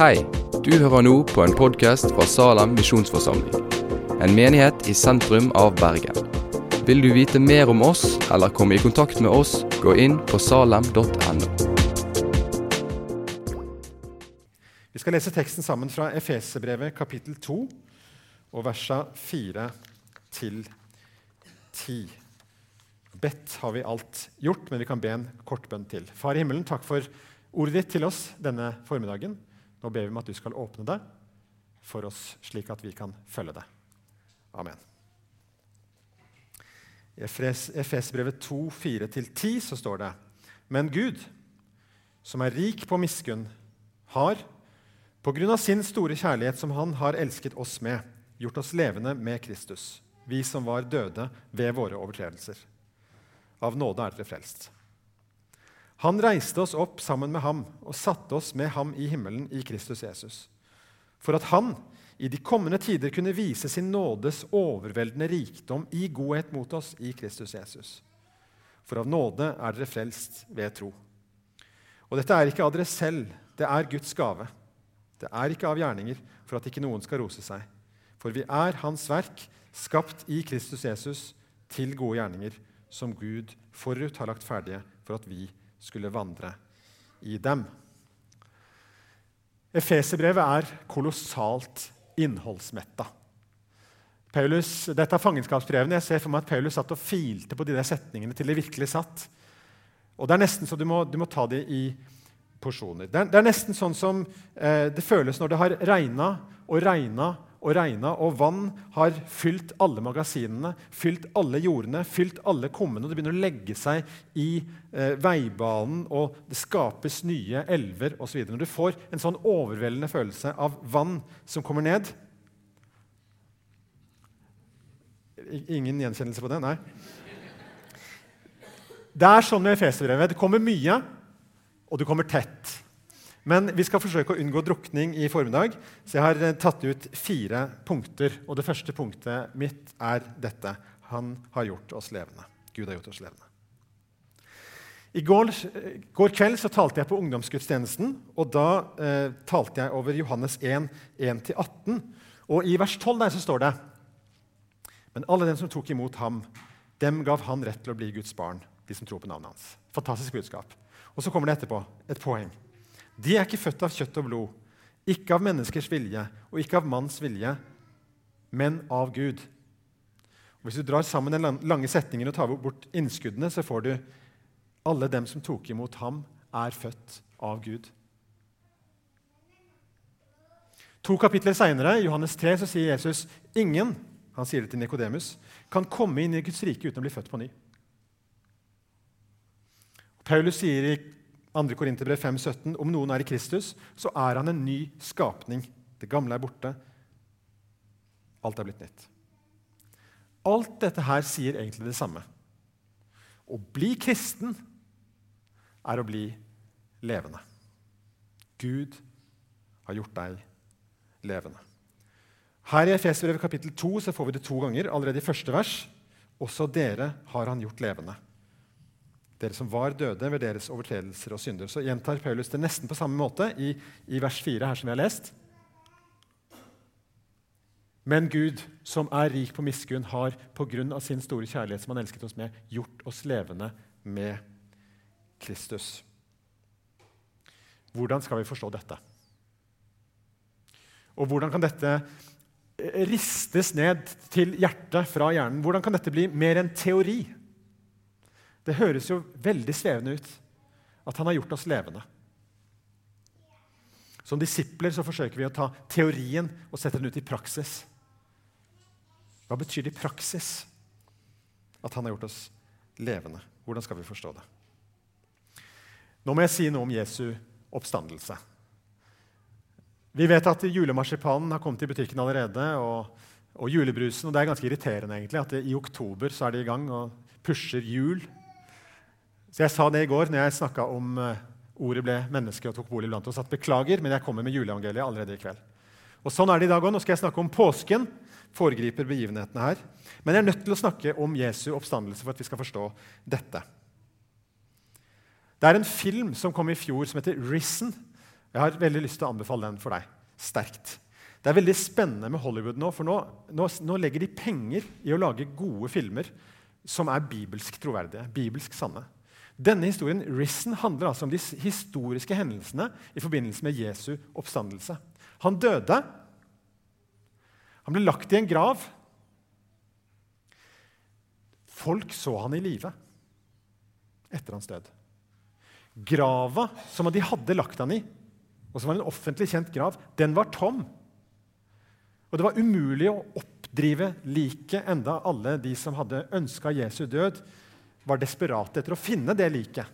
Hei, du hører nå på en podkast fra Salem misjonsforsamling. En menighet i sentrum av Bergen. Vil du vite mer om oss eller komme i kontakt med oss, gå inn på salem.no. Vi skal lese teksten sammen fra Efesebrevet kapittel 2 og versa 4 til 10. Bedt har vi alt gjort, men vi kan be en kort bønn til. Far i himmelen, takk for ordet ditt til oss denne formiddagen. Nå ber vi om at du skal åpne det for oss, slik at vi kan følge det. Amen. I Efesbrevet 2, 4-10 så står det Men Gud, som er rik på miskunn, har, på grunn av sin store kjærlighet som Han har elsket oss med, gjort oss levende med Kristus, vi som var døde ved våre overtredelser. Av nåde er dere frelst. Han reiste oss opp sammen med ham og satte oss med ham i himmelen i Kristus Jesus. For at han i de kommende tider kunne vise sin nådes overveldende rikdom i godhet mot oss i Kristus Jesus. For av nåde er dere frelst ved tro. Og dette er ikke av dere selv, det er Guds gave. Det er ikke av gjerninger, for at ikke noen skal rose seg. For vi er Hans verk, skapt i Kristus Jesus, til gode gjerninger, som Gud forut har lagt ferdige for at vi skulle vandre i dem. Efeserbrevet er kolossalt innholdsmetta. Paulus, dette er fangenskapsbrevene. Jeg ser for meg at Paulus satt og filte på de der setningene til de virkelig satt. Og Det er nesten så du må, du må ta det i porsjoner. Det er, det er nesten sånn som eh, det føles når det har regna og regna og regna, og vann har fylt alle magasinene, fylt alle jordene, fylt alle kummene. Det begynner å legge seg i eh, veibanen, og det skapes nye elver osv. Når du får en sånn overveldende følelse av vann som kommer ned Ingen gjenkjennelse på det? Nei. Det er sånn med Efeserbrevet. Det kommer mye, og det kommer tett. Men vi skal forsøke å unngå drukning i formiddag, så jeg har eh, tatt ut fire punkter. Og det første punktet mitt er dette. Han har gjort oss levende. Gud har gjort oss levende. I går, eh, går kveld så talte jeg på ungdomsgudstjenesten, og da eh, talte jeg over Johannes 1, 1-18. Og i vers 12 der så står det Men alle dem som tok imot ham, dem gav han rett til å bli Guds barn, de som tror på navnet hans. Fantastisk budskap. Og så kommer det etterpå et poeng. De er ikke født av kjøtt og blod, ikke av menneskers vilje og ikke av manns vilje, men av Gud. Og hvis du drar sammen den lange setningen og tar bort innskuddene, så får du alle dem som tok imot ham, er født av Gud. To kapitler seinere, i Johannes 3, så sier Jesus ingen han sier det til Nikodemus, kan komme inn i Guds rike uten å bli født på ny. Paulus sier i 2. Korinterbrev 5,17.: Om noen er i Kristus, så er han en ny skapning. Det gamle er borte. Alt er blitt nytt. Alt dette her sier egentlig det samme. Å bli kristen er å bli levende. Gud har gjort deg levende. Her i Efesbrevet kapittel 2 så får vi det to ganger. Allerede i første vers. Også dere har han gjort levende dere som var døde ved deres overtredelser og synder. Så gjentar Paulus det nesten på samme måte i, i vers 4, her som vi har lest. Men Gud, som er rik på miskunn, har på grunn av sin store kjærlighet som han elsket oss med, gjort oss levende med Kristus. Hvordan skal vi forstå dette? Og hvordan kan dette ristes ned til hjertet fra hjernen? Hvordan kan dette bli mer enn teori? Det høres jo veldig svevende ut at han har gjort oss levende. Som disipler så forsøker vi å ta teorien og sette den ut i praksis. Hva betyr det i praksis at han har gjort oss levende? Hvordan skal vi forstå det? Nå må jeg si noe om Jesu oppstandelse. Vi vet at julemarsipanen har kommet i butikken allerede, og, og julebrusen. og Det er ganske irriterende egentlig, at det, i oktober så er de i gang og pusher jul så Jeg sa det i går når jeg snakka om uh, ordet ble menneske og tok bolig blant oss, at beklager, men jeg kommer med juleevangeliet allerede i kveld. Og Sånn er det i dag òg. Nå skal jeg snakke om påsken. Foregriper begivenhetene her. Men jeg er nødt til å snakke om Jesu oppstandelse for at vi skal forstå dette. Det er en film som kom i fjor som heter 'Risen'. Jeg har veldig lyst til å anbefale den for deg. Sterkt. Det er veldig spennende med Hollywood nå, for nå, nå, nå legger de penger i å lage gode filmer som er bibelsk troverdige, bibelsk sanne. Denne historien Risen, handler altså om de historiske hendelsene i forbindelse med Jesu oppstandelse. Han døde. Han ble lagt i en grav. Folk så han i live etter hans død. Grava som de hadde lagt han i, og som var en offentlig kjent grav, den var tom. Og det var umulig å oppdrive liket enda alle de som hadde ønska Jesu død, var desperate etter å finne det liket,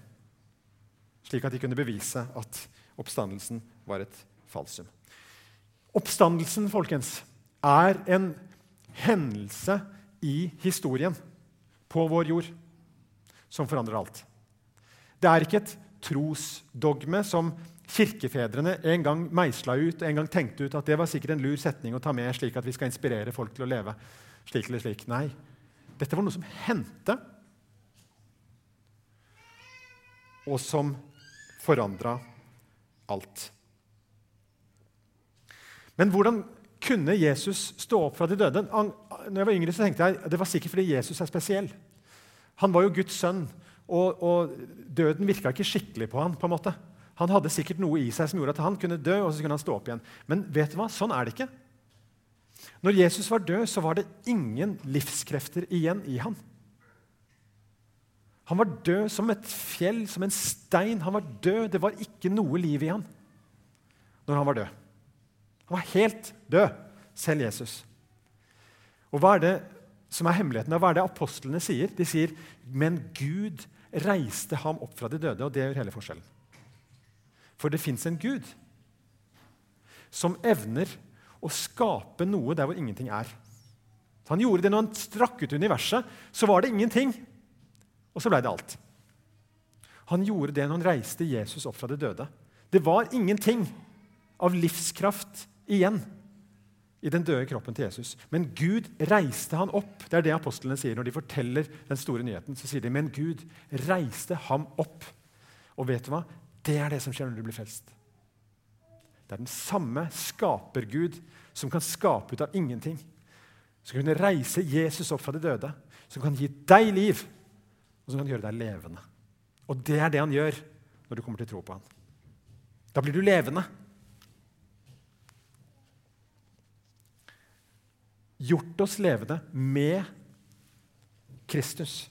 slik at de kunne bevise at oppstandelsen var et falsum. Oppstandelsen, folkens, er en hendelse i historien på vår jord som forandrer alt. Det er ikke et trosdogme som kirkefedrene en gang meisla ut og en gang tenkte ut at det var sikkert en lur setning å ta med slik at vi skal inspirere folk til å leve slik eller slik. Nei, dette var noe som hendte, og som forandra alt. Men hvordan kunne Jesus stå opp fra de døde? Når jeg var yngre, så tenkte jeg det var sikkert fordi Jesus er spesiell. Han var jo Guds sønn, og, og døden virka ikke skikkelig på han, på en måte. Han hadde sikkert noe i seg som gjorde at han kunne dø, og så kunne han stå opp igjen. Men vet du hva? sånn er det ikke. Når Jesus var død, så var det ingen livskrefter igjen i han. Han var død som et fjell, som en stein. Han var død. Det var ikke noe liv i han når han var død. Han var helt død, selv Jesus. Og hva er det som er hemmeligheten? Hva er det apostlene sier? De sier, 'Men Gud reiste ham opp fra de døde'. Og det gjør hele forskjellen. For det fins en Gud som evner å skape noe der hvor ingenting er. Han gjorde det når han strakk ut universet. Så var det ingenting, og så blei det alt. Han gjorde det når han reiste Jesus opp fra de døde. Det var ingenting av livskraft igjen i den døde kroppen til Jesus. Men Gud reiste han opp. Det er det apostlene sier når de forteller den store nyheten. så sier de, Men Gud reiste ham opp. Og vet du hva? Det er det som skjer når du blir frelst. Det er den samme skapergud som kan skape ut av ingenting. Som kan reise Jesus opp fra de døde. Som kan gi deg liv, og som kan gjøre deg levende. Og det er det han gjør når du kommer til tro på han. Da blir du levende. gjort oss levende med Kristus.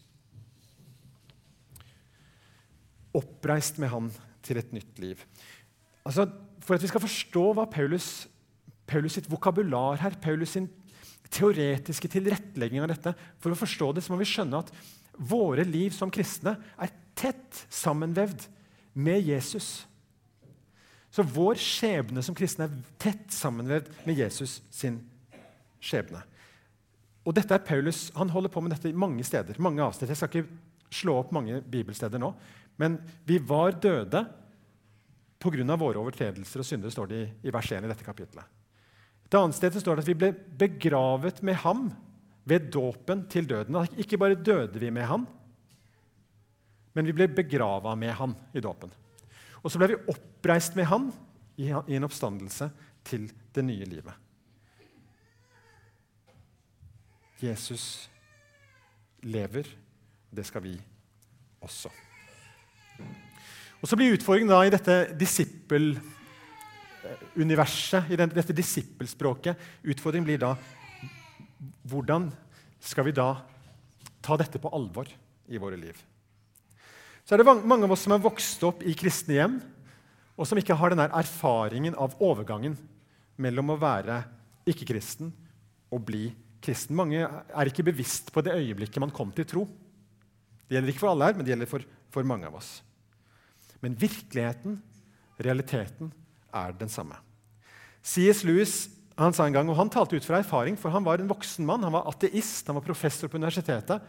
Oppreist med Han til et nytt liv. Altså, for at vi skal forstå hva Paulus, Paulus sitt vokabular her, Paulus sin teoretiske tilrettelegging av dette, for å forstå det, så må vi skjønne at våre liv som kristne er tett sammenvevd med Jesus. Så vår skjebne som kristne er tett sammenvevd med Jesus sin skjebne. Og dette er Paulus, Han holder på med dette mange steder. mange avsnitt. Jeg skal ikke slå opp mange bibelsteder nå. Men vi var døde pga. våre overtredelser og synder, står det i, i vers 1 i dette kapitlet. Et annet sted står det at vi ble begravet med ham ved dåpen til døden. Ikke bare døde vi med han, men vi ble begrava med han i dåpen. Og så ble vi oppreist med han i en oppstandelse til det nye livet. Jesus lever. Det skal vi også. Og Så blir utfordringen da i dette disippeluniverset, i dette disippelspråket Utfordringen blir da hvordan skal vi da ta dette på alvor i våre liv? Så er det mange av oss som er vokst opp i kristne hjem, og som ikke har denne erfaringen av overgangen mellom å være ikke-kristen og bli kristen. Mange er ikke bevisst på det øyeblikket man kom til tro. Det gjelder ikke for alle her, men det gjelder for, for mange av oss. Men virkeligheten, realiteten, er den samme. C.S. Lewis han sa en gang, og han talte ut fra erfaring, for han var en voksen mann. Han var ateist, han var professor på universitetet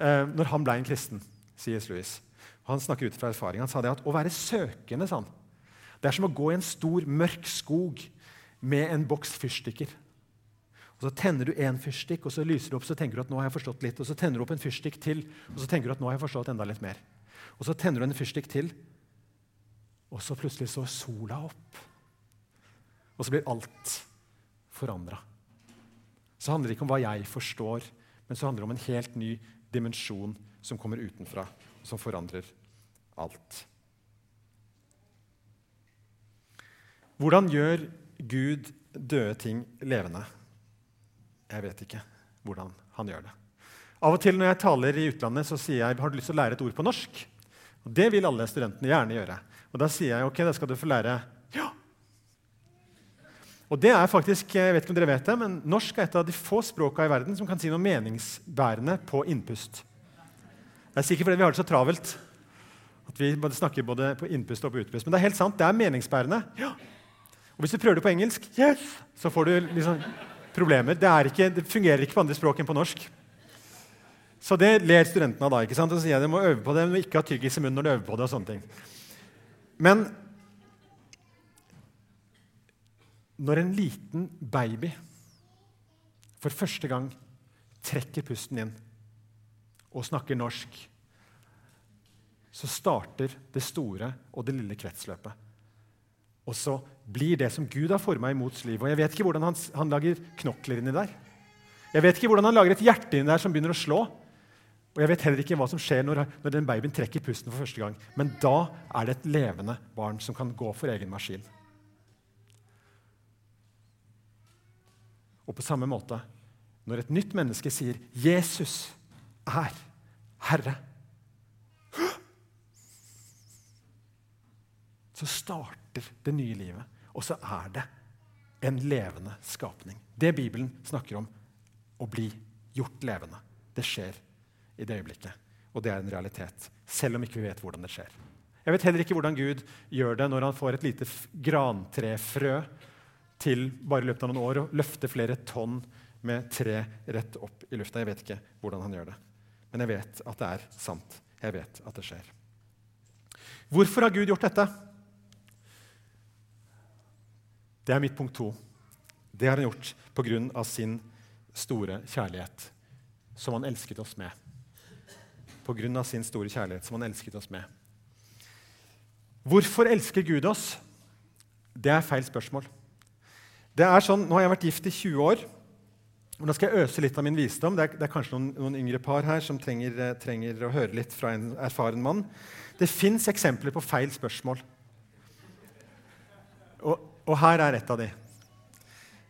eh, når han ble en kristen. sier Lewis. Og han snakker ut fra erfaring. Han sa det at å være søkende sa han, det er som å gå i en stor, mørk skog med en boks fyrstikker. Og Så tenner du én fyrstikk, og så lyser du opp, så tenker du at nå har jeg forstått litt. Og så tenner du opp en fyrstikk til, og så tenker du at nå har jeg forstått enda litt mer. Og så tenner du en fyrstikk til, Og så plutselig står sola opp. Og så blir alt forandra. Så handler det ikke om hva jeg forstår, men så handler det om en helt ny dimensjon som kommer utenfra, som forandrer alt. Hvordan gjør Gud døde ting levende? Jeg vet ikke hvordan han gjør det. Av og til når jeg taler i utlandet, så sier jeg har du lyst til å lære et ord på norsk. Og Det vil alle studentene gjerne gjøre. Og Da sier jeg ok, da skal du få lære. Og det er faktisk, jeg vet ikke om dere vet det, men Norsk er et av de få språka i verden som kan si noe meningsbærende på innpust. Det er sikkert fordi vi har det så travelt at vi snakker både på innpust og på utpust. Men det er helt sant, det er meningsbærende. Ja. Og hvis du prøver det på engelsk, yes, så får du liksom problemer. Det, ikke, det, fungerer ikke på andre språk enn på norsk. Så det ler studentene av da. ikke sant? Og så sier jeg de må øve på det, men ikke ha tyggis i munnen når de øver på det. og sånne ting. Men når en liten baby for første gang trekker pusten inn og snakker norsk, så starter det store og det lille kretsløpet. Og så blir det som Gud har forma i Mots liv. Og jeg vet ikke hvordan han, han, lager knokler inni der. Jeg vet ikke hvordan han lager et hjerte inni der som begynner å slå. Og jeg vet heller ikke hva som skjer når, når den babyen trekker pusten for første gang. Men da er det et levende barn som kan gå for egen maskin. Og på samme måte, når et nytt menneske sier 'Jesus er Herre', så starter det nye livet. Og så er det en levende skapning. Det Bibelen snakker om, å bli gjort levende. Det skjer i det øyeblikket. Og det er en realitet, selv om ikke vi vet hvordan det skjer. Jeg vet heller ikke hvordan Gud gjør det når han får et lite grantrefrø til bare i løpet av noen år å løfte flere tonn med tre rett opp i lufta. Jeg vet ikke hvordan han gjør det. Men jeg vet at det er sant. Jeg vet at det skjer. Hvorfor har Gud gjort dette? Det er mitt punkt to. Det har han gjort pga. sin store kjærlighet, som han elsket oss med. Pga. sin store kjærlighet, som han elsket oss med. Hvorfor elsker Gud oss? Det er feil spørsmål. Det er sånn, Nå har jeg vært gift i 20 år. og Nå skal jeg øse litt av min visdom. Det er, det er kanskje noen, noen, yngre par her som trenger, eh, trenger, å høre litt fra en erfaren mann. Det fins eksempler på feil spørsmål. Og og her er et av de.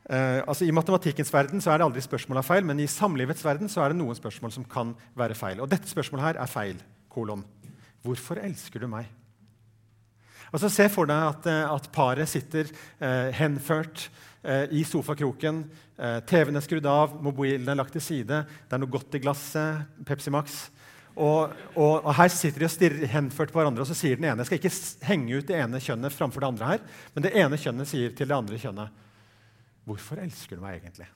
Uh, altså I matematikkens verden så er det aldri spørsmål av feil, men i samlivets verden så er det noen spørsmål som kan være feil. Og dette spørsmålet her er feil. kolon. Hvorfor elsker du meg? Altså Se for deg at, eh, at paret sitter eh, henført eh, i sofakroken. TV-en er skrudd av, mobilen er lagt til side, det er noe godt i glasset, Pepsi Max. Og, og, og, Her sitter de og stirrer henført på hverandre, og så sier den ene Jeg skal ikke henge ut det ene kjønnet framfor det andre her, men det ene kjønnet sier til det andre kjønnet Hvorfor elsker du meg egentlig?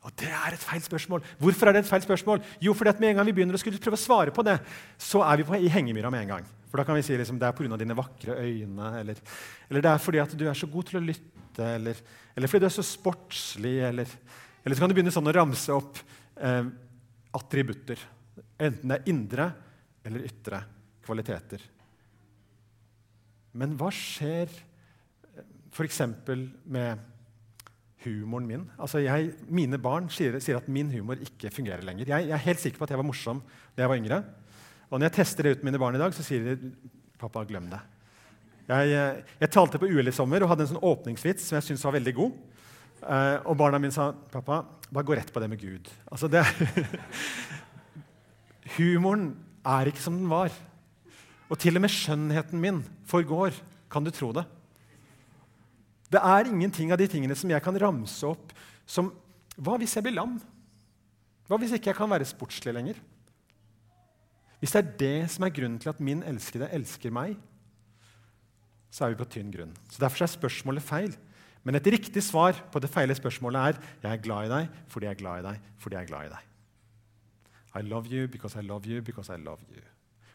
Og Det er et feil spørsmål. Hvorfor er det et feil spørsmål? Jo, fordi at med en gang vi begynner å skulle prøve å svare på det, så er vi på, i hengemyra med en gang. For da kan vi si liksom, det er pga. dine vakre øyne, eller, eller, det er fordi at du er så god til å lytte, eller, eller fordi du er så sportslig, eller, eller så kan du begynne sånn å ramse opp eh, attributter Enten det er indre eller ytre kvaliteter. Men hva skjer f.eks. med humoren min? Altså jeg, mine barn sier, sier, at min humor ikke fungerer lenger. Jeg, jeg, er helt sikker på at jeg var morsom da jeg var yngre. Og når jeg tester det ut med mine barn i dag, så sier de 'pappa, glem det'. Jeg, jeg talte på UL i sommer og hadde en sånn åpningsvits som jeg syntes var veldig god. Eh, og barna mine sa 'pappa, bare gå rett på det med Gud'. Altså det, Humoren er ikke som den var. Og til og med skjønnheten min forgår. Kan du tro det? Det er ingenting av de tingene som jeg kan ramse opp som Hva hvis jeg blir lam? Hva hvis ikke jeg kan være sportslig lenger? Hvis det er det som er grunnen til at min elskede elsker meg, så er vi på tynn grunn. Så Derfor er spørsmålet feil. Men et riktig svar på det feile spørsmålet er jeg er glad i deg fordi jeg er glad i deg fordi jeg er glad i deg. I love you because I love you because I love you.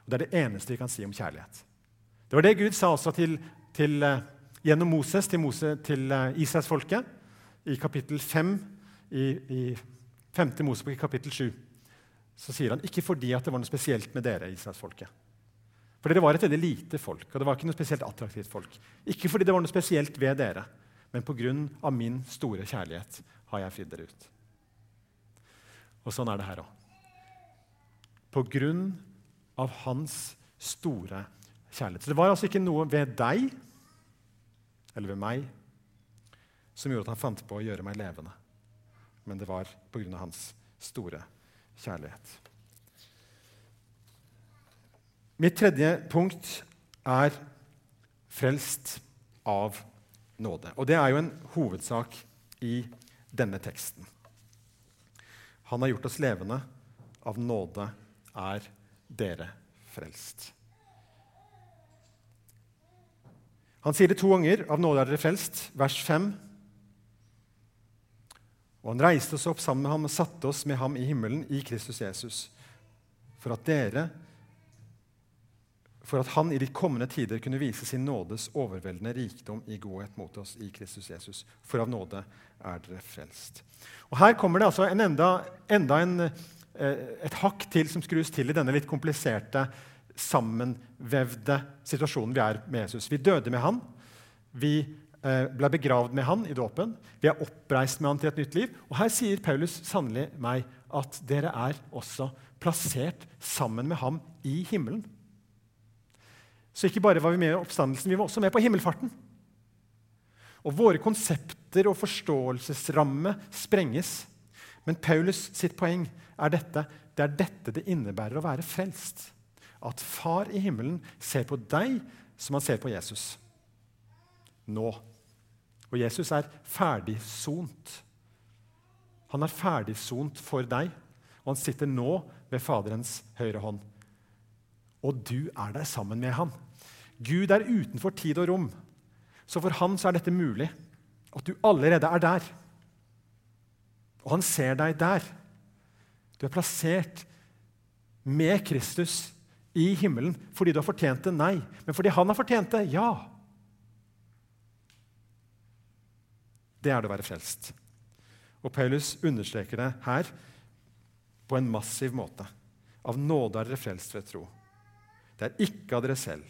Og Det er det eneste vi kan si om kjærlighet. Det var det Gud sa også til, til, uh, gjennom Moses til, Mose, til uh, Israelsfolket i kapittel 5 i, i 5. Mosebok i kapittel 7. Så sier han ikke fordi at det var noe spesielt med dere, Israelsfolket. For dere var et veldig lite folk, og det var ikke noe spesielt attraktivt folk. Ikke fordi det var noe spesielt ved dere, men pga. min store kjærlighet har jeg fridd dere ut. Og sånn er det her òg. På grunn av hans store kjærlighet. Så det var altså ikke noe ved deg eller ved meg som gjorde at han fant på å gjøre meg levende. Men det var av hans store kjærlighet. Mitt tredje punkt er frelst av nåde. Og det er jo en hovedsak i denne teksten. Han har gjort oss levende. Av nåde er dere frelst. Han sier det to ganger. Av nåde er dere frelst. Vers 5. Og han reiste oss opp sammen med ham og satte oss med ham i himmelen i Kristus Jesus, for at dere for at han i de kommende tider kunne vise sin nådes overveldende rikdom i godhet mot oss i Kristus Jesus. For av nåde er dere frelst. Og Her kommer det altså en enda, enda en, eh, et hakk til som skrus til i denne litt kompliserte, sammenvevde situasjonen vi er med Jesus. Vi døde med han. Vi ble begravd med han i dåpen. Vi er oppreist med han til et nytt liv. Og her sier Paulus sannelig meg at dere er også plassert sammen med ham i himmelen. Så ikke bare var vi med i oppstandelsen, vi var også med på himmelfarten. Og våre konsepter og forståelsesramme sprenges. Men Paulus sitt poeng er dette. Det er dette det innebærer å være frelst. At Far i himmelen ser på deg som han ser på Jesus. Nå. Og Jesus er ferdigsont. Han er ferdigsont for deg, og han sitter nå ved Faderens høyre hånd. Og du er der sammen med ham. Gud er utenfor tid og rom. Så for han så er dette mulig. At du allerede er der. Og han ser deg der. Du er plassert med Kristus i himmelen fordi du har fortjent det? Nei. Men fordi han har fortjent det? Ja. Det er det å være frelst. Og Paulus understreker det her på en massiv måte. Av nåde er dere frelst ved tro. Det er ikke av dere selv.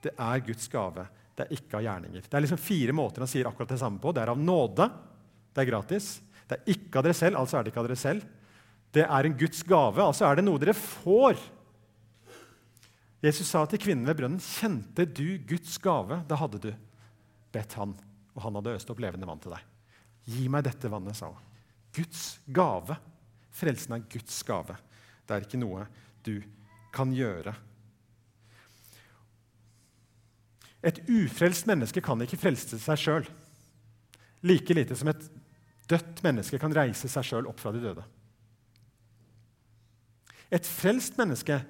Det er Guds gave. Det er ikke av gjerninger. Det er liksom fire måter han sier akkurat det samme på. Det er av nåde. Det er gratis. Det er ikke av dere selv, altså er det ikke av dere selv. Det er en Guds gave, altså er det noe dere får. Jesus sa til kvinnen ved brønnen, 'Kjente du Guds gave?' Da hadde du bedt han, og han hadde øst opp levende vann til deg. 'Gi meg dette vannet', sa hun. Guds gave. Frelsen er Guds gave. Det er ikke noe du kan gjøre et ufrelst menneske kan ikke frelse seg sjøl. Like lite som et dødt menneske kan reise seg sjøl opp fra de døde. Et frelst menneske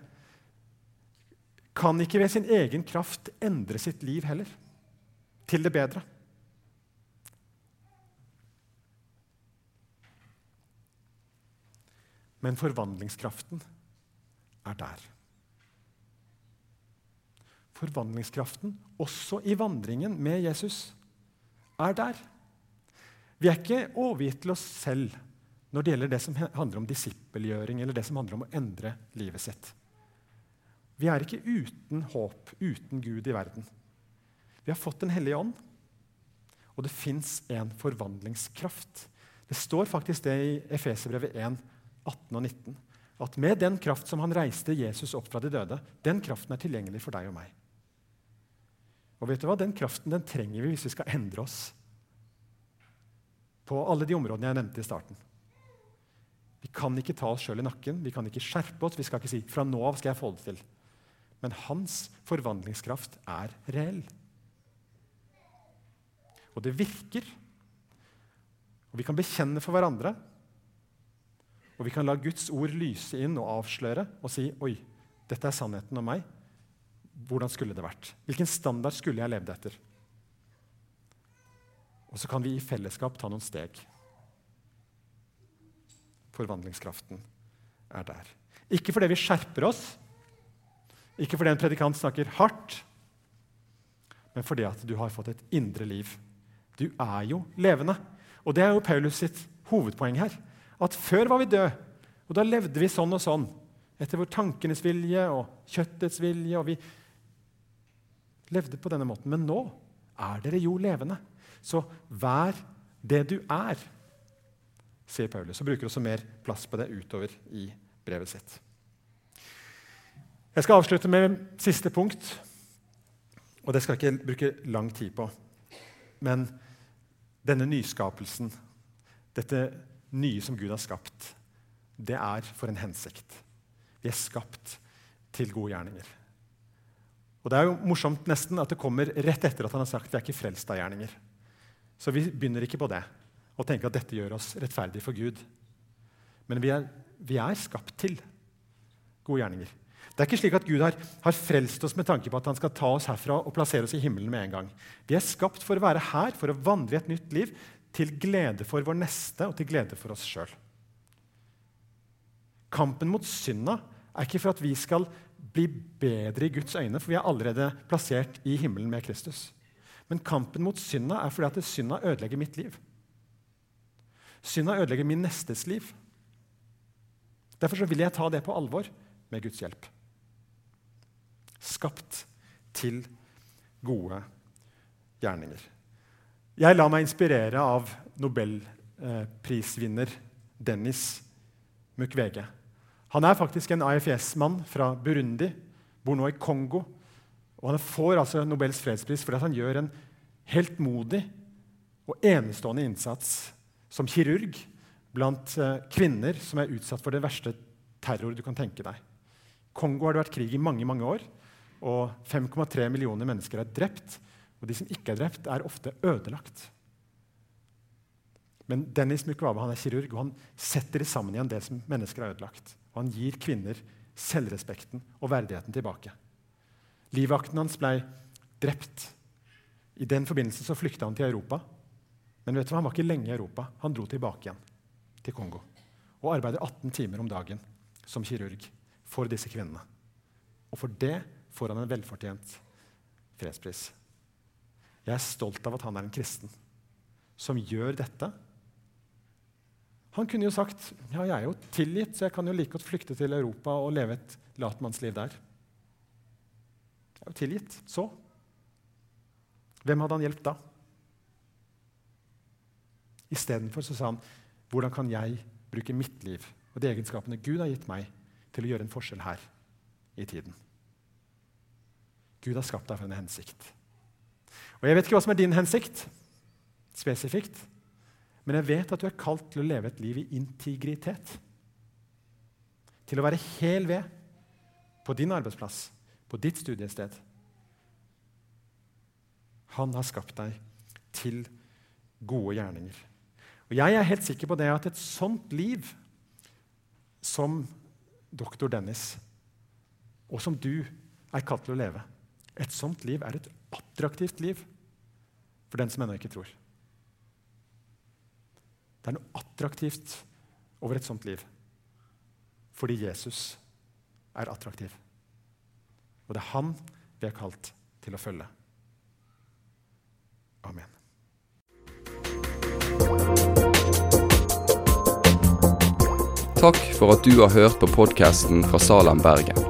kan ikke ved sin egen kraft endre sitt liv heller, til det bedre. Men forvandlingskraften er der forvandlingskraften, også i vandringen med Jesus, er der. Vi er ikke overgitt til oss selv når det gjelder det som handler om disippelgjøring eller det som handler om å endre livet sitt. Vi er ikke uten håp, uten Gud i verden. Vi har fått Den hellige ånd, og det fins en forvandlingskraft. Det står faktisk det i Efeserbrevet 1, 18 og 19. At med den kraft som han reiste Jesus opp fra de døde, den kraften er tilgjengelig for deg og meg. Og vet du hva? Den kraften den trenger vi hvis vi skal endre oss på alle de områdene jeg nevnte i starten. Vi kan ikke ta oss sjøl i nakken, vi kan ikke skjerpe oss. Vi skal ikke si 'fra nå av skal jeg få det til'. Men hans forvandlingskraft er reell. Og det virker. Og vi kan bekjenne for hverandre. Og vi kan la Guds ord lyse inn og avsløre og si 'oi, dette er sannheten om meg'. Hvordan skulle det vært? Hvilken standard skulle jeg levd etter? Og så kan vi i fellesskap ta noen steg. Forvandlingskraften er der. Ikke fordi vi skjerper oss, ikke fordi en predikant snakker hardt, men fordi at du har fått et indre liv. Du er jo levende. Og det er jo Paulus sitt hovedpoeng her. At før var vi døde, og da levde vi sånn og sånn. etter vår tankenes vilje og kjøttets vilje. og vi levde på denne måten. Men nå er dere jo levende. Så vær det du er, sier Paulus. Og bruker også mer plass på det utover i brevet sitt. Jeg skal avslutte med siste punkt, og det skal jeg ikke bruke lang tid på. Men denne nyskapelsen, dette nye som Gud har skapt, det er for en hensikt. Vi er skapt til gode gjerninger. Og Det er jo morsomt nesten at det kommer rett etter at han har sagt vi er ikke frelst av gjerninger. Så vi begynner ikke på det og tenker at dette gjør oss rettferdige for Gud. Men vi er, vi er skapt til gode gjerninger. Det er ikke slik at Gud har, har, frelst oss med tanke på at han skal ta oss herfra og plassere oss i himmelen med en gang. Vi er skapt for å være her, for å vandre i et nytt liv, til glede for vår neste og til glede for oss sjøl. Kampen mot synda er ikke for at vi skal bli bedre i Guds øyne, for vi er allerede plassert i himmelen med Kristus. Men kampen mot synda er fordi at synda ødelegger mitt liv. Synda ødelegger min nestes liv. Derfor vil jeg ta det på alvor med Guds hjelp. Skapt til gode gjerninger. Jeg lar meg inspirere av nobelprisvinner Dennis Mukwege. Han er faktisk en AFS-mann fra Burundi, bor nå i Kongo. Og Han får altså Nobels fredspris fordi han gjør en helt modig og enestående innsats som kirurg blant eh, kvinner som er utsatt for det verste terror du kan tenke deg. Kongo har det vært krig i mange mange år, og 5,3 millioner mennesker er drept. Og de som ikke er drept, er ofte ødelagt. Men Dennis Mukwaba han er kirurg, og han setter sammen igjen det som mennesker har ødelagt. Og han gir kvinner selvrespekten og verdigheten tilbake. Livvakten hans ble drept. I den forbindelse så flykta han til Europa. Men vet du hva? han var ikke lenge i Europa. Han dro tilbake igjen til Kongo og arbeider 18 timer om dagen som kirurg for disse kvinnene. Og for det får han en velfortjent fredspris. Jeg er stolt av at han er en kristen som gjør dette han kunne jo sagt ja, jeg er jo tilgitt, så jeg kan jo like godt flykte til Europa og leve et latmannsliv der. Jeg er jo tilgitt. Så? Hvem hadde han hjulpet da? Istedenfor sa han hvordan kan jeg bruke mitt liv og de egenskapene Gud har gitt meg, til å gjøre en forskjell her i tiden. Gud har skapt deg for en hensikt. Og Jeg vet ikke hva som er din hensikt spesifikt. Men jeg vet at du er kalt til å leve et liv i integritet. Til å være hel ved på din arbeidsplass, på ditt studiested. Han har skapt deg til gode gjerninger. Og Jeg er helt sikker på det at et sånt liv som doktor Dennis, og som du er kalt til å leve, et sånt liv er et attraktivt liv for den som ennå ikke tror. Det er noe attraktivt over et sånt liv. Fordi Jesus er attraktiv. Og det er han vi er kalt til å følge. Amen. Takk for at du har hørt på podkasten fra Salem, Bergen.